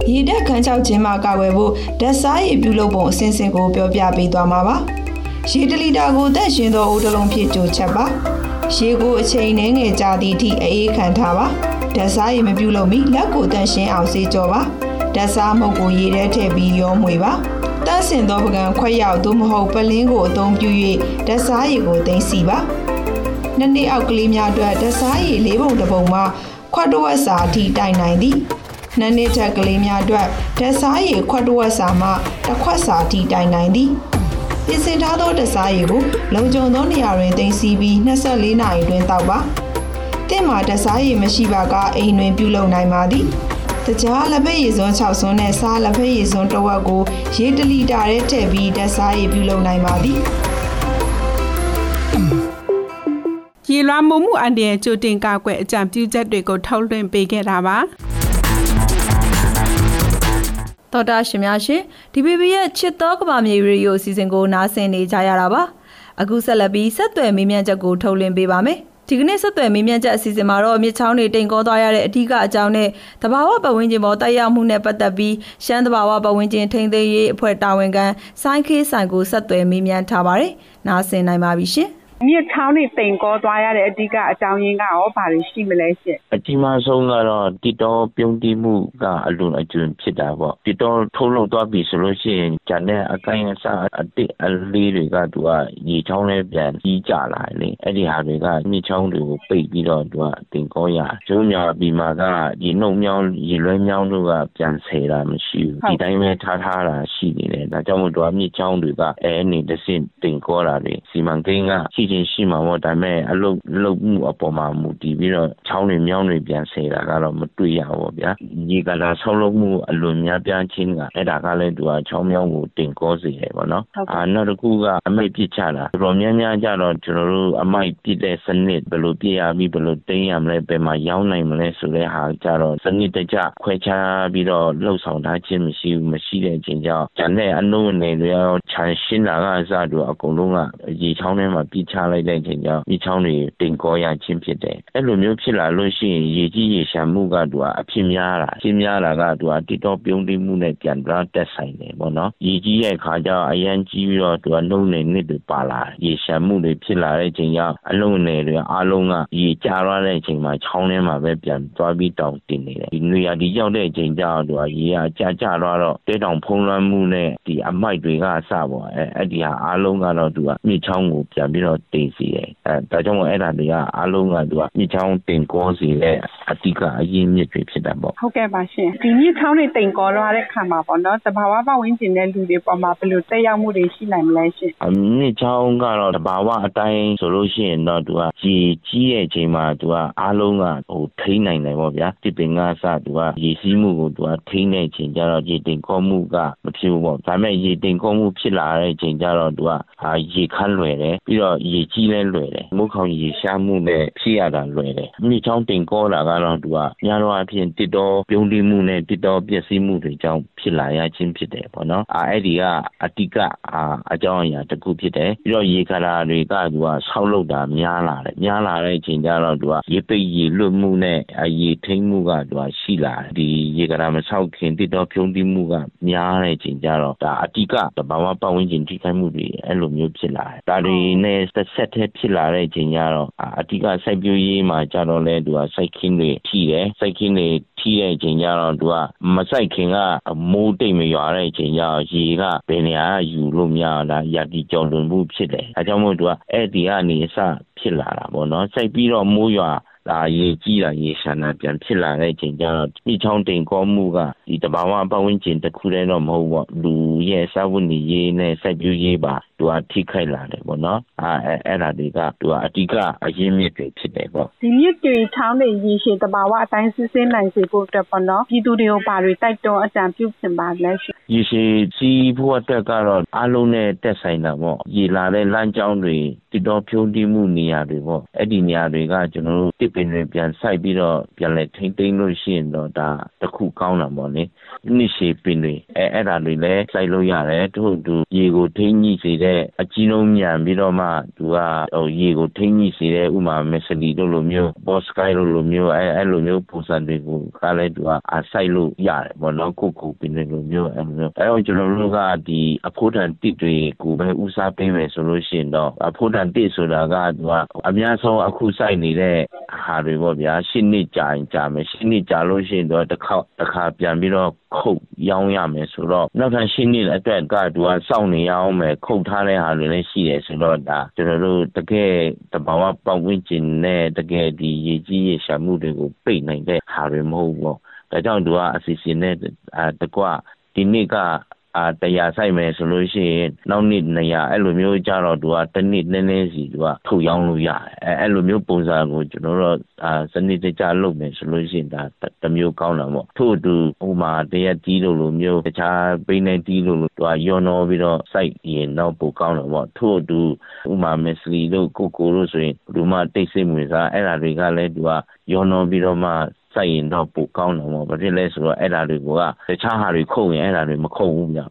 ရည်တက်ခန်းချောက်ခြင်းမှာကာကွယ်ဖို့ဓာတ်စားရည်ပြုလုပ်ပုံအစဉ်စဉ်ကိုပြောပြပေးသွားမှာပါ။ရေတလီတာကိုသက်ရှင်သောအိုးတစ်လုံးဖြစ်ကြိုချက်ပါ။ရေကိုအချိန်နှဲငယ်ကြာသည့်အထိအေးခံထားပါ။ဓာတ်စားရည်မပြုလုပ်မီလက်ကိုတန့်ရှင်းအောင်စေးကြောပါ။ဓာတ်စားမုတ်ကိုရေထဲထည့်ပြီးရောမွေပါ။တန့်စင်သောပကံခွက်ရောက်သို့မဟုတ်ပလင်းကိုအသုံးပြု၍ဓာတ်စားရည်ကိုသိမ်းစီပါ။နှစ်နှစ်အောက်ကလေးများအတွက်ဓာတ်စားရည်လေးပုံတစ်ပုံမှာခွက်တစ်ဝက်စာအထိတိုင်နိုင်သည်။ နှစ်နှစ်ချက်ကလေးများအတွက်ဓာတ်စားရည်ခွက်တစ်ဝက်စာမှတစ်ခွက်စာထိတိုင်နိုင်သည်ပြင်ဆင်ထားသောဓာတ်စားရည်ကိုလုံခြုံသောနေရာတွင်တင်စီပြီး24နာရီတွင်တောက်ပါတင့်မှာဓာတ်စားရည်မရှိပါကအိမ်တွင်ပြုလုပ်နိုင်ပါသည်တကြားလက်ဖက်ရည်စွန်း6စွန်းနဲ့စားလက်ဖက်ရည်စွန်းတစ်ဝက်ကိုရေတလီတာထဲထည့်ပြီးဓာတ်စားရည်ပြုလုပ်နိုင်ပါသည်ရေလွှမ်းမိုးမှုအန္တရာယ်ကြိုတင်ကာကွယ်အကြံပြုချက်တွေကိုထုတ်လွှင့်ပေးခဲ့တာပါ။ တော်တာရှင်များရှင် DPP ရဲ့ချစ်တော်ကဘာမြေရေဒီယိုအစီအစဉ်ကိုနားဆင်နေကြရတာပါအခုဆက်လက်ပြီးဆက်သွယ်မေးမြန်းချက်ကိုထုတ်လွှင့်ပေးပါမယ်ဒီကနေ့ဆက်သွယ်မေးမြန်းချက်အစီအစဉ်မှာတော့မြစ်ချောင်းတွေတိမ်ကောသွားရတဲ့အဓိကအကြောင်းနဲ့တဘာဝပတ်ဝန်းကျင်ပေါ်တိုက်ရောက်မှုနဲ့ပတ်သက်ပြီးရှမ်းတဘာဝပတ်ဝန်းကျင်ထိန်းသိမ်းရေးအဖွဲ့တာဝန်ခံစိုင်းခေးဆိုင်ကိုဆက်သွယ်မေးမြန်းထားပါတယ်။နားဆင်နိုင်ပါပြီရှင်။ မြစ်ချောင်းတွေတိမ်ကောသွားရတဲ့အဓိကအကြောင်းရင်းကရောဘာတွေရှိမလဲရှင့်အကြီးမားဆုံးကတော့တစ်တော်ပြုံးတိမှုကအလွန်အကျွံဖြစ်တာပေါ့တစ်တော်ထုတ်လုပ်သွားပြီဆိုလို့ရှိရင်ဂျန်တဲ့အကိုင်းအစအတစ်အလေးတွေကသူကရေချောင်းလေးပြန်ကြီးကြလာလေအဲ့ဒီဟာတွေကမြစ်ချောင်းတွေကိုပိတ်ပြီးတော့သူကတင်ကောရကျုံးညာပြီးမှကရေနှုတ်မြောင်းရေလွှဲမြောင်းတို့ကပြန်ဆယ်တာမရှိဘူးဒီတိုင်းပဲထားထားတာရှိနေတယ်ဒါကြောင့်မို့သူကမြစ်ချောင်းတွေကအဲအနေတစ်စင်တင်ကောတာတွေစီမံကိန်းကရှိခြင်းရှိမှာပေါ့ဒါပေမဲ့အလုတ်လုတ်မှုအပေါ်မှာမူတည်ပြီးတော့ချောင်းတွေမြောင်းတွေပြန်ဆယ်တာကတော့မတွေ့ရဘူးဗျာရေကလာဆောက်လုပ်မှုအလွန်များပြားခြင်းကအဲ့ဒါကလည်းသူကချောင်းမြောင်းကိုတင်ကောစေတယ်ပေါ့နော်အာနောက်တစ်ခုကအမိတ်ပြစ်ချတာတော်တော်များများကြတော့ကျွန်တော်တို့အမိုက်ပြစ်တဲ့စနစ်ဘယ်လိုပြရပြီးဘယ်လိုတင်းရမလဲဘယ်မှာရောင်းနိုင်မလဲဆိုတဲ့ဟာကြတော့စနစ်တကျခွဲခြားပြီးတော့လှုပ်ဆောင်ထားခြင်းမရှိဘူးမရှိတဲ့အချိန်ကြောင့်ကျန်တဲ့အနှုတ်နယ်တွေရောခြံရှင်းတာကအစတူအကုန်လုံးကရေချောင်းထဲမှာပြစ်ချလိုက်တဲ့အချိန်ကြောင့်မြစ်ချောင်းတွေတင်ကောရခြင်းဖြစ်တယ်အဲ့လိုမျိုးဖြစ်လာလို့ရှိရင်ရေကြီးရေရှာမှုကသူကအဖြစ်များတာအဖြစ်များတာကသူကတိတော့ပြုံးတိမှုနဲ့ပြန်ပြီးတက်ဆိုင်တယ်ပေါ့နော်ရေကြီးရဲ့ခါကျအရန်ကြီးပြီးတော့သူကနှုံနေနစ်တွေပါလာရေရှာမှုတွေဖြစ်လာတဲ့အချိန်ကြောင့်အလုံးနယ်တွေအားလုံးကရေကျသွားတဲ့အချိန်မှာချောင်းထဲမှာပဲပြန်သွားပြီးတောင်တင်နေတယ်ဒီနေရာဒီရောက်တဲ့အချိန်ကျတော့သူကရေကကြာကျသွားတော့တဲတောင်ဖုံးလွှမ်းမှုနဲ့ဒီအမိုက်တွေကအစပေါ့အဲအဲ့ဒီဟာအားလုံးကတော့သူကမြစ်ချောင်းကိုပြန်ပြီးတော့တင်စီတယ်အဲဒါကြောင့်မို့အဲ့ဒါတွေကအားလုံးကသူကမြစ်ချောင်းတင်ကောစီတဲ့အတိကအရင်းမြစ်တွေဖြစ်တာပေါ့ဟုတ်ကဲ့ပါရှင်ဒီမြစ်ချောင်းတွေတင်ကောလာတဲ့ခါမှာပေါ့နော်တဘာဝပတ်ဝန်းကျင်တဲ့လူတွေပေါ်မှာဘယ်လိုတက်ရောက်မှုတွေရှိနိုင်မလဲရှင်မြစ်ချောင်းကတော့တဘာဝအတိုင်းဆိုလို့ရှိရင်တော့သူကရေကြီးတဲ့အချိန်မှာသူကအားလုံးကဟိုထိန်းနိုင်တယ်ပေါ့ဗျာဒီပင်ကစသူကရေစီးမှုကိုသူကထိန်းတဲ့အချိန်ကျတော့ရေတင်ကောမှုကမဖြစ်ဘူးပေါ့ဒါပေမဲ့ရေတင်ကောမှုဖြစ်လာတဲ့အချိန်ကျတော့သူကဟာရေခမ်းလွယ်တယ်ပြီးတော့ရေရေကြီးလဲလွယ်တယ်မိုးခေါင်ရေရှားမှုနဲ့ဖြစ်ရတာလွယ်တယ်မြေချောင်းတင်ကောတာကတော့သူကများတော့အဖြစ်တစ်တော်ပြုံးတိမှုနဲ့တစ်တော်ပျက်စီးမှုတွေကြောင့်ဖြစ်လာရခြင်းဖြစ်တယ်ပေါ့နော်အာအဲ့ဒီကအတိကအအကြောင်းအရာတစ်ခုဖြစ်တယ်ပြီးတော့ရေခါလာတွေကသူကဆောက်လုပ်တာများလာတယ်များလာတဲ့အချိန်ကျတော့သူကရေပိတ်ရေလွတ်မှုနဲ့ရေထိန်မှုကသူကရှိလာတယ်ဒီရေခါလာမဆောက်ခင်တစ်တော်ပြုံးတိမှုကများတဲ့အချိန်ကျတော့ဒါအတိကတဘာဝပတ်ဝန်းကျင်ထိခိုက်မှုတွေအဲ့လိုမျိုးဖြစ်လာတယ်ဒါတွေနဲ့ဆက်ဆက်ထဲဖြစ်လာတဲ့အချိန်ကျတော့အတိကစိုက်ပျိုးရေးမှာကျတော့လဲသူကစိုက်ခင်းတွေထိတယ်စိုက်ခင်းတွေထိတဲ့အချိန်ကျတော့သူကမစိုက်ခင်ကမိုးတိတ်မရွာတဲ့အချိန်ကျတော့ရေကဘယ်နေရာယူလို့မရတာရာတီကြော်လွန်မှုဖြစ်တယ်အဲကြောင့်မို့သူကအဲ့ဒီကနေအစဖြစ်လာတာပေါ့နော်စိုက်ပြီးတော့မိုးရွာဒါရေကြီးတာရေရှာတာပြန်ဖြစ်လာတဲ့အချိန်ကျတော့ဒီချောင်းတင်ကောမှုကဒီတဘာဝပတ်ဝန်းကျင်တစ်ခုတည်းတော့မဟုတ်ဘူးလူရဲ့စာဝတ်နေရေးနဲ့စိုက်ပျိုးရေးပါ သူကထိခိုက်လာတယ်ပေါ့နော်အဲအဲ့ဒါတွေကသူကအဓိကအရင်းမြစ်တွေဖြစ်တယ်ပေါ့ဒီမြစ်တွေချောင်းတွေရေရှည်တဘာဝအတိုင်းစစ်စင်းနိုင်စေဖို့အတွက်ပေါ့နော်ပြည်သူတွေကိုပါတွေတိုက်တွန်းအကြံပြုချင်ပါလဲရှင်ရေရှည်ကြီးဖို့အတွက်ကတော့အားလုံးနဲ့တက်ဆိုင်တာပေါ့ရေလာတဲ့လမ်းကြောင်းတွေတည်တော်ဖြုံးတိမှုနေရာတွေပေါ့အဲ့ဒီနေရာတွေကကျွန်တော်တို့တစ်ပင်တွေပြန်စိုက်ပြီးတော့ပြန်လဲထိမ့်သိမ်းလို့ရှိရင်တော့ဒါတစ်ခုကောင်းတာပေါ့လေနှစ်ရှည်ပင်တွေအဲအဲ့ဒါတွေလည်းစိုက်လို့ရတယ်တို့သူရေကိုထိမ့်ညှိစေတဲ့အကြီးလုံးမြန်ပြီးတော့မှသူကဟိုရေကိုထိမ့်ညှိစေတဲ့ဥမာမက်စလီတို့လိုမျိုးဘော့စကိုင်းတို့လိုမျိုးအဲအဲ့လိုမျိုးပုံစံတွေကိုကလည်းသူကအစိုက်လို့ရတယ်ပေါ့နော်ခုခုပင်တွေလိုမျိုးအဲလိုအဲတော့ကျွန်တော်တို့ကဒီအဖို့တန်တစ်တွေကိုပဲဦးစားပေးမယ်ဆိုလို့ရှိရင်တော့အဖို့တန်တစ်ဆိုတာကသူကအများဆုံးအခုစိုက်နေတဲ့ဟာတွေပေါ့ဗျာရှင်းနှစ်ကြာရင်ကြာမယ်ရှင်းနှစ်ကြာလို့ရှိရင်တော့တစ်ခါတစ်ခါပြန်ပြီးတော့ခုတ်ရောင်းရမယ်ဆိုတော့နောက်ထပ်ရှင်းနှစ်အတွက်ကသူကစောင့်နေရအောင်မယ်ခုတ်ထားတဲ့ဟာတွေလည်းရှိတယ်ဆိုတော့ဒါကျွန်တော်တို့တကယ်တဘာဝပတ်ဝန်းကျင်နဲ့တကယ်ဒီရေကြီးရေရှာမှုတွေကိုပိတ်နိုင်တဲ့ဟာတွေမဟုတ်ဘူးပေါ့ဒါကြောင့်သူကအစီအစဉ်နဲ့တကွဒီနေ့က အာတရားဆိုင်မယ်ဆိုလို့ရှိရင်နောက်နှစ်200အဲ့လိုမျိုးကြတော့သူကတစ်နှစ်နည်းနည်းစီသူကထုတ်ရောင်းလို့ရတယ်အဲအဲ့လိုမျိုးပုံစံကိုကျွန်တော်တို့အာစနစ်တကျလုပ်မယ်ဆိုလို့ရှိရင်ဒါတစ်မျိုးကောင်းတာပေါ့ထို့အတူဥမာတရက်တီးလို့လိုမျိုးတခြားပိနေတီးလို့လို့သူကယောနောပြီးတော့စိုက်ရင်တော့ပိုကောင်းတယ်ပေါ့ထို့အတူဥမာမက်စလီတို့ကိုကိုတို့ဆိုရင်ဒီမှာတိတ်ဆိတ်ဝင်စားအဲ့ဒါတွေကလည်းသူကယောနောပြီးတော့မှ စိုက်ရင်တော့ပိုကောင်းတယ်ပေါ့ဘာဖြစ်လဲဆိုတော့အဲ့ဒါတွေကတခြားဟာတွေခုတ်ရင်အဲ့ဒါတွေမခုတ်ဘူးဗျ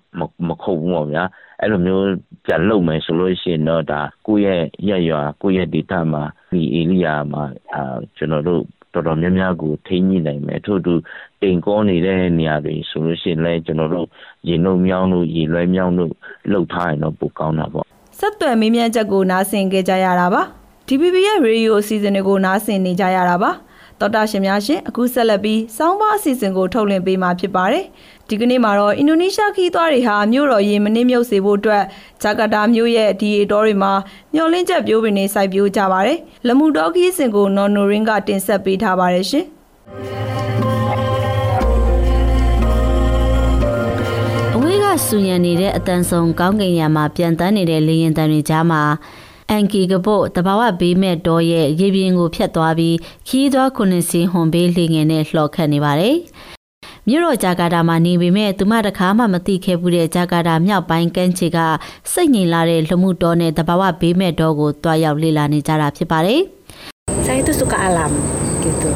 မခုတ်ဘူးပေါ့ဗျာအဲ့လိုမျိုးပြန်လုပ်မယ်ဆိုလို့ရှိရင်တော့ဒါကိုယ့်ရဲ့ရက်ရွာကိုယ့်ရဲ့ဒေတာမှာဒီဧရိယာမှာအာကျွန်တော်တို့တော်တော်များများကိုထိန်းညှိနိုင်မယ်ထို့တူတိမ်ကောနေတဲ့နေရာတွေဆိုလို့ရှိရင်လည်းကျွန်တော်တို့ရေနှုတ်မြောင်းတို့ရေလွှဲမြောင်းတို့လှုပ်ထားရင်တော့ပိုကောင်းတာပေါ့ဆက်သွယ်မေးမြန်းချက်ကိုနားဆင်ကြကြရတာပါ DPP ရဲ့ရေဒီယိုအစီအစဉ်တွေကိုနားဆင်နေကြရတာပါ တော်တာရှင်များရှင်အခုဆက်လက်ပြီးစောင်းပါအစီအစဉ်ကိုထုတ်လွှင့်ပေးမှာဖြစ်ပါတယ်ဒီကနေ့မှာတော့အင်ဒိုနီးရှားခီးသွားတွေဟာမြို့တော်ရေမနှင်းမြုပ်စေဖို့အတွက်ဂျကာတာမြို့ရဲ့ဒီအေတော်တွေမှာမျောလင်းချက်ပြိုးပင်တွေစိုက်ပျိုးကြပါတယ်လမှုတော်ခီးစဉ်ကိုနော်နိုရင်းကတင်ဆက်ပေးထားပါတယ်ရှင်အဝေးကဆူညံနေတဲ့အတန်ဆုံးကောင်းကင်ယံမှာပြန်တန်းနေတဲ့လေရင်တန်တွေကြားမှာ အန်ကီကပို့တဘာဝဘေးမဲ့တော်ရဲ့ရေပြင်ကိုဖျက်သွားပြီးခီးသွားခုနှစ်စီဟွန်ဘေးလေငယ်နဲ့လှော်ခတ်နေပါတယ်။မြို့တော်ဂျာကာတာမှာနေပေမဲ့သူမတခါမှမသိခဲ့ဘူးတဲ့ဂျာကာတာမြောက်ပိုင်းကမ်းခြေကစိတ်ငြိမ်လာတဲ့လူမှုတော်နဲ့တဘာဝဘေးမဲ့တော်ကိုတွားရောက်လေ့လာနေကြတာဖြစ်ပါတယ်။ Saya itu suka alam gitu.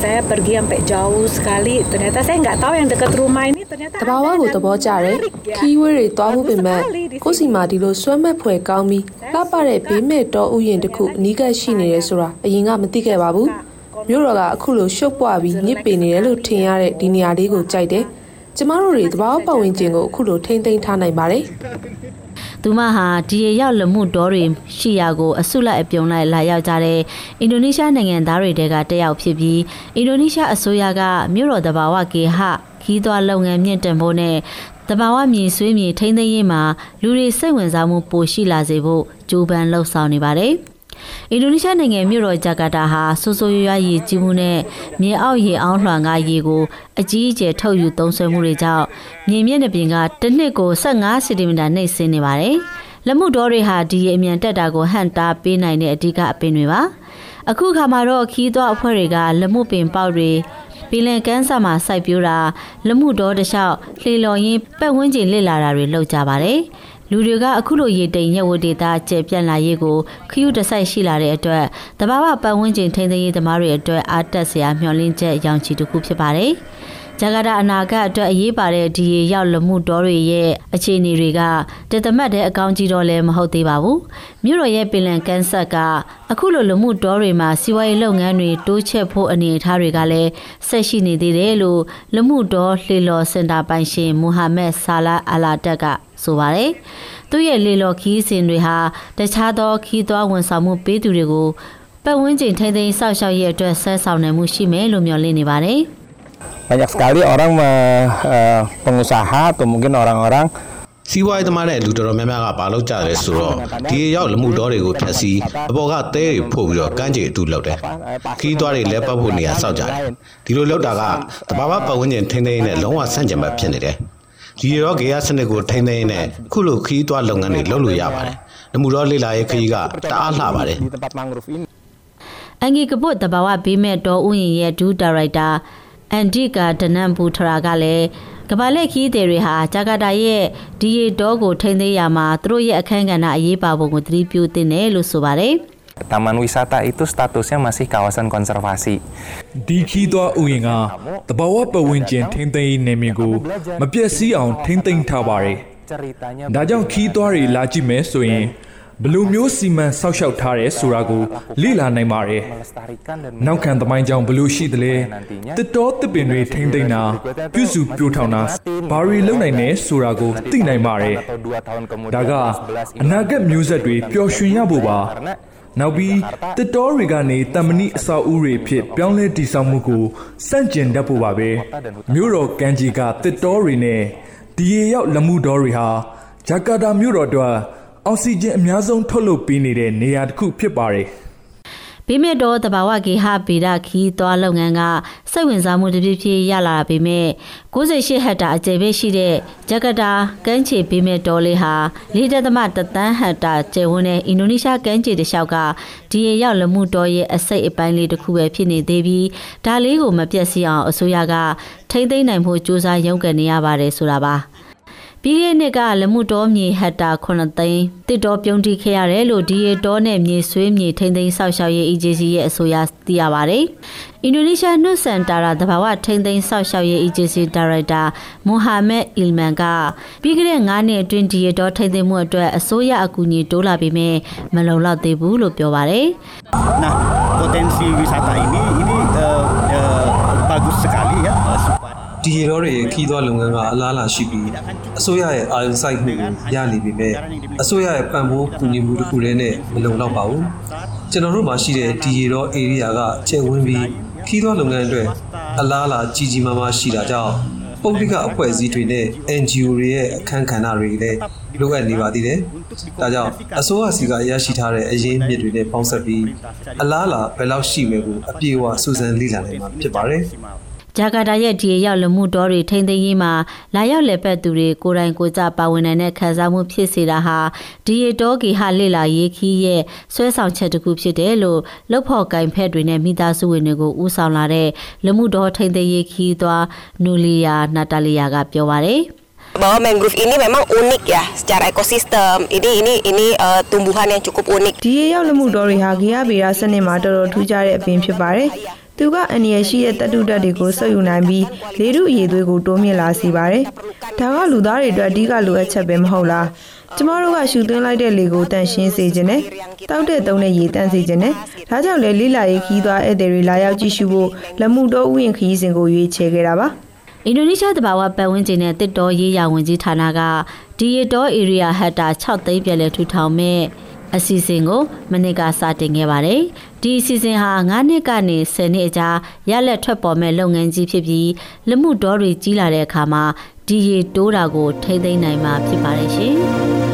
Saya pergi sampai jauh sekali. Ternyata saya nggak tahu yang dekat rumah ini ternyata တဘာဝကိုသဘောကျတယ်ခီးဝဲတွေတွားမှုပင်မဲ့ကိုယ်စီမှာဒီလိုဆွဲမဲ့ဖွယ်ကောင်းပြီးလှပတဲ့ဘေးမဲ့တောဥယျာဉ်တစ်ခုအနီးကပ်ရှိနေတယ်ဆိုတာအရင်ကမသိခဲ့ပါဘူးမြို့တော်ကအခုလိုရှုပ်ပွားပြီးညစ်ပေနေတယ်လို့ထင်ရတဲ့ဒီနေရာလေးကိုကြိုက်တယ်ကျမတို့တွေတဘာဝပတ်ဝန်းကျင်ကိုအခုလိုထိမ့်သိမ်းထားနိုင်ပါတယ် သူမဟာဒီရရောက်လမှုတော်တွေရှိရာကိုအဆုလိုက်အပြုံလိုက်လာရောက်ကြတဲ့အင်ဒိုနီးရှားနိုင်ငံသားတွေတဲကတက်ရောက်ဖြစ်ပြီးအင်ဒိုနီးရှားအစိုးရကမြို့တော်တဘာဝကေဟခီးသွွားလုပ်ငန်းမြင့်တင်ဖို့နဲ့တဘာဝမြေဆွေးမြေထိမ့်သိမ်းရေးမှာလူတွေစိတ်ဝင်စားမှုပိုရှိလာစေဖို့ကြိုးပမ်းလှုပ်ဆောင်နေပါတယ်။ အင်ဒိုနီးရှားနိုင်ငံမြို့တော်ဂျကာတာဟာဆိုးဆိုးရွားရွားရေကြီးမှုနဲ့မြေအောက်ရေအောင်းလွှမ်းကရေကိုအကြီးအကျယ်ထုတ်ယူသုံးစွဲမှုတွေကြောင့်မြေမျက်နှာပြင်ကတစ်နှစ်ကို15စင်တီမီတာနှိပ်စင်းနေပါတယ်။လက်မှုတော်တွေဟာဒီရေအမြန်တက်တာကိုဟန်တာပေးနိုင်တဲ့အဓိကအပင်တွေပါ။အခုခါမှာတော့ခီးသွွားအဖွဲ့တွေကလက်မှုပင်ပေါက်တွေပင်လယ်ကမ်းစပ်မှာစိုက်ပျိုးတာလက်မှုတော်တလျှောက်လှေလော်ရင်းပတ်ဝန်းကျင်လစ်လာတာတွေလုပ်ကြပါတယ်။ လူတွေကအခုလိုရေတိမ်ရက်ဝဒေတာကျပြန့်လာရေးကိုခယူးတဆိုင်ရှိလာတဲ့အတွက်တဘာဝပတ်ဝန်းကျင်ထိန်းသိမ်းရေးသမားတွေအတွက်အားတက်စရာမျှော်လင့်ချက်ရောင်ချီတစ်ခုဖြစ်ပါတယ်။ဂျကာတာအနာဂတ်အတွက်အရေးပါတဲ့ဒီရေရောက်လမှုတော်တွေရဲ့အခြေအနေတွေကတသမတ်တဲ့အကောင့်ကြီးတော့လည်းမဟုတ်သေးပါဘူးမြို့တော်ရဲ့ပင်လယ်ကန်ဆက်ကအခုလိုလမှုတော်တွေမှာစီးပွားရေးလုပ်ငန်းတွေတိုးချဲ့ဖို့အနေအထားတွေကလည်းဆက်ရှိနေသေးတယ်လို့လမှုတော်လှေလော်စင်တာပိုင်ရှင်မူဟာမက်ဆာလာအလာတက်က ဆိုပါတယ်သူ့ရဲ့လေလော်ခီးစဉ်တွေဟာတခြားသောခီးသွွားဝန်ဆောင်မှုပေးသူတွေကိုပတ်ဝန်းကျင်ထိန်းသိမ်းစောင့်ရှောက်ရေးအတွက်ဆဲဆောင်နိုင်မှုရှိမယ်လို့မျှော်လင့်နေပါတယ် banyak sekali orang uh, pengusaha atau mungkin orang-orang စီးပွားရေးသမားတဲ့လူတော်တော်များများကဘာလုပ်ကြလဲဆိုတော့ဒီရောက်လမှုတော်တွေကိုဖျက်ဆီးအပေါ်ကသဲတွေဖို့ပြီးတော့ကမ်းခြေအတူလောက်တယ်ခီးသွားတွေလဲပတ်ဖို့နေရာစောက်ကြတယ်ဒီလိုလောက်တာကတဘာဝပတ်ဝန်းကျင်ထိန်းသိမ်းနေတဲ့လုံးဝဆန့်ကျင်ဘက်ဖြစ်နေတယ် ဒီရောဂေယစနစ်ကိုထိန်းသိမ်းနေတဲ့ခုလိုခီးသွားလုပ်ငန်းတွေလုပ်လို့ရပါတယ်လမှုတော်လေးလာရေးခီးကတအားလှပါတယ်အန်ဂီကပုတ်တဘာဝဘေးမဲ့တော်ဥယျာဉ်ရဲ့ဒူဒါရိုက်တာအန်ဒီကာဒနန်ဘူထရာကလည်းကဘာလက်ခီးတွေဟာဂျာကာတာရဲ့ဒီရီဒေါကိုထိန်းသိမ်းရမှာသူတို့ရဲ့အခမ်းကဏ္ဍအရေးပါပုံကိုသတိပြုသင့်တယ်လို့ဆိုပါတယ် Taman wisata itu statusnya masih kawasan konservasi. ဒီခီးသွားဥယျာဉ်ကတဘာဝပတ်ဝန်းကျင်ထိန်းသိမ်းရေးနယ်မြေကိုမပြည့်စည်အောင်ထိန်းသိမ်းထားပါတယ်။ဒါကြောင့်ခီးသွားတွေလာကြည့်မယ်ဆိုရင်ဘလူမျိုးစီမံဆောက်ရှောက်ထားတယ်ဆိုတာကိုလေ့လာနိုင်ပါတယ်။နောက်ခံသမိုင်းကြောင့်ဘလူရှိသလဲတစ်တော်တစ်ပင်တွေထိမ့်သိမ့်တာပြုစုပြိုးထောင်တာဘာတွေလုပ်နိုင်လဲဆိုတာကိုသိနိုင်ပါတယ်။ဒါကအနာဂတ်မျိုးဆက်တွေပျော်ရွှင်ရဖို့ပါ။ နောက်ပြီးတစ်တော်တွေကနေတမဏိအစာအုပ်တွေဖြစ်ပြောင်းလဲတည်ဆောက်မှုကိုစန့်ကျင်တတ်ဖို့ပါပဲ။မြို့တော်ကန်ဂျီကတစ်တော်တွေနဲ့ဒီရေရောက်လမှုတော်တွေဟာဂျကာတာမြို့တော်အတွက်အောက်ဆီဂျင်အများဆုံးထုတ်လုပ်ပေးနေတဲ့နေရာတစ်ခုဖြစ်ပါတယ်။ ဘေးမဲ့တော့တဘာဝဂေဟဗေဒခီးသွားလုပ်ငန်းကစိတ်ဝင်စားမှုတစ်ပြည့်ပြည့်ရလာပေမဲ့68ဟက်တာအကျယ်ပဲရှိတဲ့ဂျကာတာကမ်းခြေဘေးမဲ့တော်လေးဟာ၄ဒသမတသန်းဟက်တာကျယ်ဝန်းတဲ့အင်ဒိုနီးရှားကမ်းခြေတစ်လျှောက်ကဒီရေရောက်လမှုတော်ရဲ့အစိတ်အပိုင်းလေးတစ်ခုပဲဖြစ်နေသေးပြီးဒါလေးကိုမပြတ်စီအောင်အစိုးရကထိမ့်သိမ့်နိုင်ဖို့ကြိုးစားရုန်းကန်နေရပါတယ်ဆိုတာပါ။ ပြီးခဲ့တဲ့နှစ်ကလမှုတော်မြေဟက်တာ9သိန်းတစ်တော်ပြုံးတိခဲ့ရတယ်လို့ဒီရတော်နဲ့မြေဆွေးမြေထိမ့်သိမ်းဆောက်ရှောက်ရေး EJC ရဲ့အဆိုအရသိရပါတယ်။အင်ဒိုနီးရှားနှုတ်ဆန်တာရာတဘာဝထိမ့်သိမ်းဆောက်ရှောက်ရေး EJC ဒါရိုက်တာမိုဟာမက်အီလ်မန်ကပြီးခဲ့တဲ့9နှစ်အတွင်းဒီရတော်ထိမ့်သိမ်းမှုအတွက်အစိုးရအကူအညီတိုးလာပေမဲ့မလုံလောက်သေးဘူးလို့ပြောပါတယ်။ Nah, potensi wisata ini ini uh, uh, bagus sekali ya. ဒီရေတော်ရဲ့ခီးသွွားလုပ်ငန်းကအလားအလာရှိပြီးအစိုးရရဲ့အာရုံစိုက်မှုကိုရနေပြီမဲ့အစိုးရရဲ့ပံ့ပိုးကူညီမှုတစ်ခုတည်းနဲ့မလုံလောက်ပါဘူးကျွန်တော်တို့မှာရှိတဲ့ဒီရေတော် area ကကျယ်ဝန်းပြီးခီးသွွားလုပ်ငန်းအတွက်အလားအလာကြီးကြီးမားမားရှိတာကြောင့်ပုဂ္ဂလိကအဖွဲ့အစည်းတွေနဲ့ NGO တွေရဲ့အခမ်းကဏ္ဍတွေလည်းလိုအပ်နေပါသေးတယ်။ဒါကြောင့်အစိုးရစီကရရှိထားတဲ့အရင်းမြစ်တွေနဲ့ပေါင်းစပ်ပြီးအလားအလာဘယ်လောက်ရှိမယ်ကိုအပြည့်အဝစူးစမ်းလေ့လာနိုင်မှာဖြစ်ပါတယ်။ ဂျာကာတာရဲ့ဒီရောက်လမှုတော်တွေထိမ့်သိမ်းရေးမှာလာရောက်လက်ပတ်သူတွေကိုယ်တိုင်ကိုယ်ကြပါဝင်နိုင်တဲ့ခံစားမှုဖြစ်စေတာဟာဒီရတော်ဂီဟာလေလာရေးခီးရဲ့ဆွဲဆောင်ချက်တစ်ခုဖြစ်တယ်လို့လှုပ်ဖို့ကင်ဖက်တွေနဲ့မိသားစုဝင်တွေကိုဦးဆောင်လာတဲ့လမှုတော်ထိမ့်သိမ်းရေးခီးသွားနူလီယာနာတာလီယာကပြောပါတယ် bahwa mangrove ini memang unik ya secara ekosistem. Ini ini ini uh, tumbuhan yang cukup unik. ဒီရေရောက်လမှုတော်တွေဟာဂေယဗေဒစနစ်မှာတော်တော်ထူးခြားတဲ့အပင်ဖြစ်ပါတယ်။ သူကအန်ရရှိတဲ့တတုတက်တွေကိုဆုပ်ယူနိုင်ပြီးလေထုအရေးသွေးကိုတိုးမြင့်လာစေပါတယ်။ဒါကလူသားတွေအတွက်အဓိကလိုအပ်ချက်ပဲမဟုတ်လား။ကျမတို့ကရှူသွင်းလိုက်တဲ့လေကိုတန့်ရှင်းစေခြင်းနဲ့တောက်တဲ့သုံးတဲ့ရေတန့်စေခြင်းနဲ့ဒါကြောင့်လေလိလာရေးခီးသွားဧည့်သည်တွေလာရောက်ကြည့်ရှုဖို့လက်မှုတော်ဥယျာဉ်ခီးစဉ်ကိုရွေးချယ်ခဲ့တာပါ။အင်ဒိုနီးရှားတဘာဝပတ်ဝန်းကျင်နဲ့တစ်တော်ရေးရာဝန်ကြီးဌာနကဒီရတော် area ဟက်တာ6သိန်းပြည့်လဲထူထောင်မဲ့ အစီအစဉ်ကိုမနစ်ကစတင်ခဲ့ပါတယ်။ဒီအစီအစဉ်ဟာ9နှစ်ကနေ10နှစ်အကြာရလက်ထွက်ပေါ်မဲ့လုပ်ငန်းကြီးဖြစ်ပြီးလက်မှုတော်တွေကြီးလာတဲ့အခါမှာဒီရေတိုးတာကိုထိမ့်သိမ်းနိုင်မှာဖြစ်ပါတယ်ရှင်။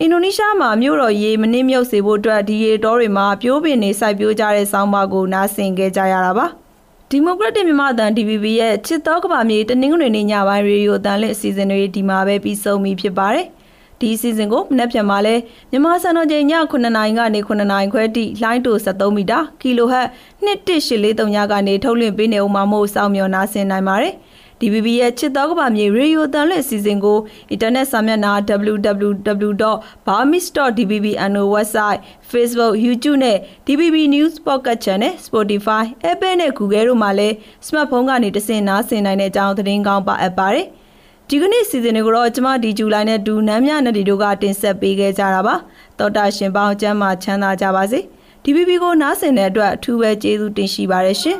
အင်ဒိုနီးရှားမှာမြို့တော်ရေမနှင်းမြုပ်စေဖို့အတွက်ဒီရေတောတွေမှာပြိုးပင်တွေစိုက်ပျိုးကြတဲ့ဆောင်းပါးကိုနားဆင်ခဲ့ကြရတာပါဒီမိုကရက်တစ်မြန်မာအသံ DVB ရဲ့ချစ်တော်ကဘာမြေတနင်္ဂနွေနေ့ညပိုင်းရေဒီယိုအသံလင့်အစီအစဉ်တွေဒီမှာပဲပြီးဆုံးပြီဖြစ်ပါတယ်။ ဒီအစီအစဉ်ကိုမနက်ဖြန်မှာလဲမြန်မာစံတော်ချိန်ည9:00နာရီကနေ9:00နာရီခွဲထိလိုင်းတို73မီတာကီလိုဟတ်218439ကနေထုတ်လွှင့်ပေးနေဦးမှာမို့စောင့်မျှော်နားဆင်နိုင်ပါတယ်။ DBB ရဲ့ချစ်တော်ကဘာမြေရေဒီယိုတန်လွင့်အစီအစဉ်ကိုအင်တာနက်စာမျက်နှာ www.burmese.dbbno website Facebook YouTube နဲ့ DBB News Pocket Channel Spotify Apple နဲ့ Google တို့မှာလည်း smartphone ကနေတဆင့်နားဆင်နိုင်တဲ့အကြောင်းသတင်းကောင်းပါအပ်ပါတယ် ဒီကနေ့စီစဉ်တွေကိုတော့ကျမဒီဂျူလိုင်းနဲ့ဒူနမ်းမြနဲ့ဒီတို့ကတင်ဆက်ပေးခဲ့ကြတာပါတောတာရှင်ပေါင်းကျမ်းမာချမ်းသာကြပါစေဒီ PP ကိုနားဆင်တဲ့အတွက်အထူးပဲကျေးဇူးတင်ရှိပါတယ်ရှင်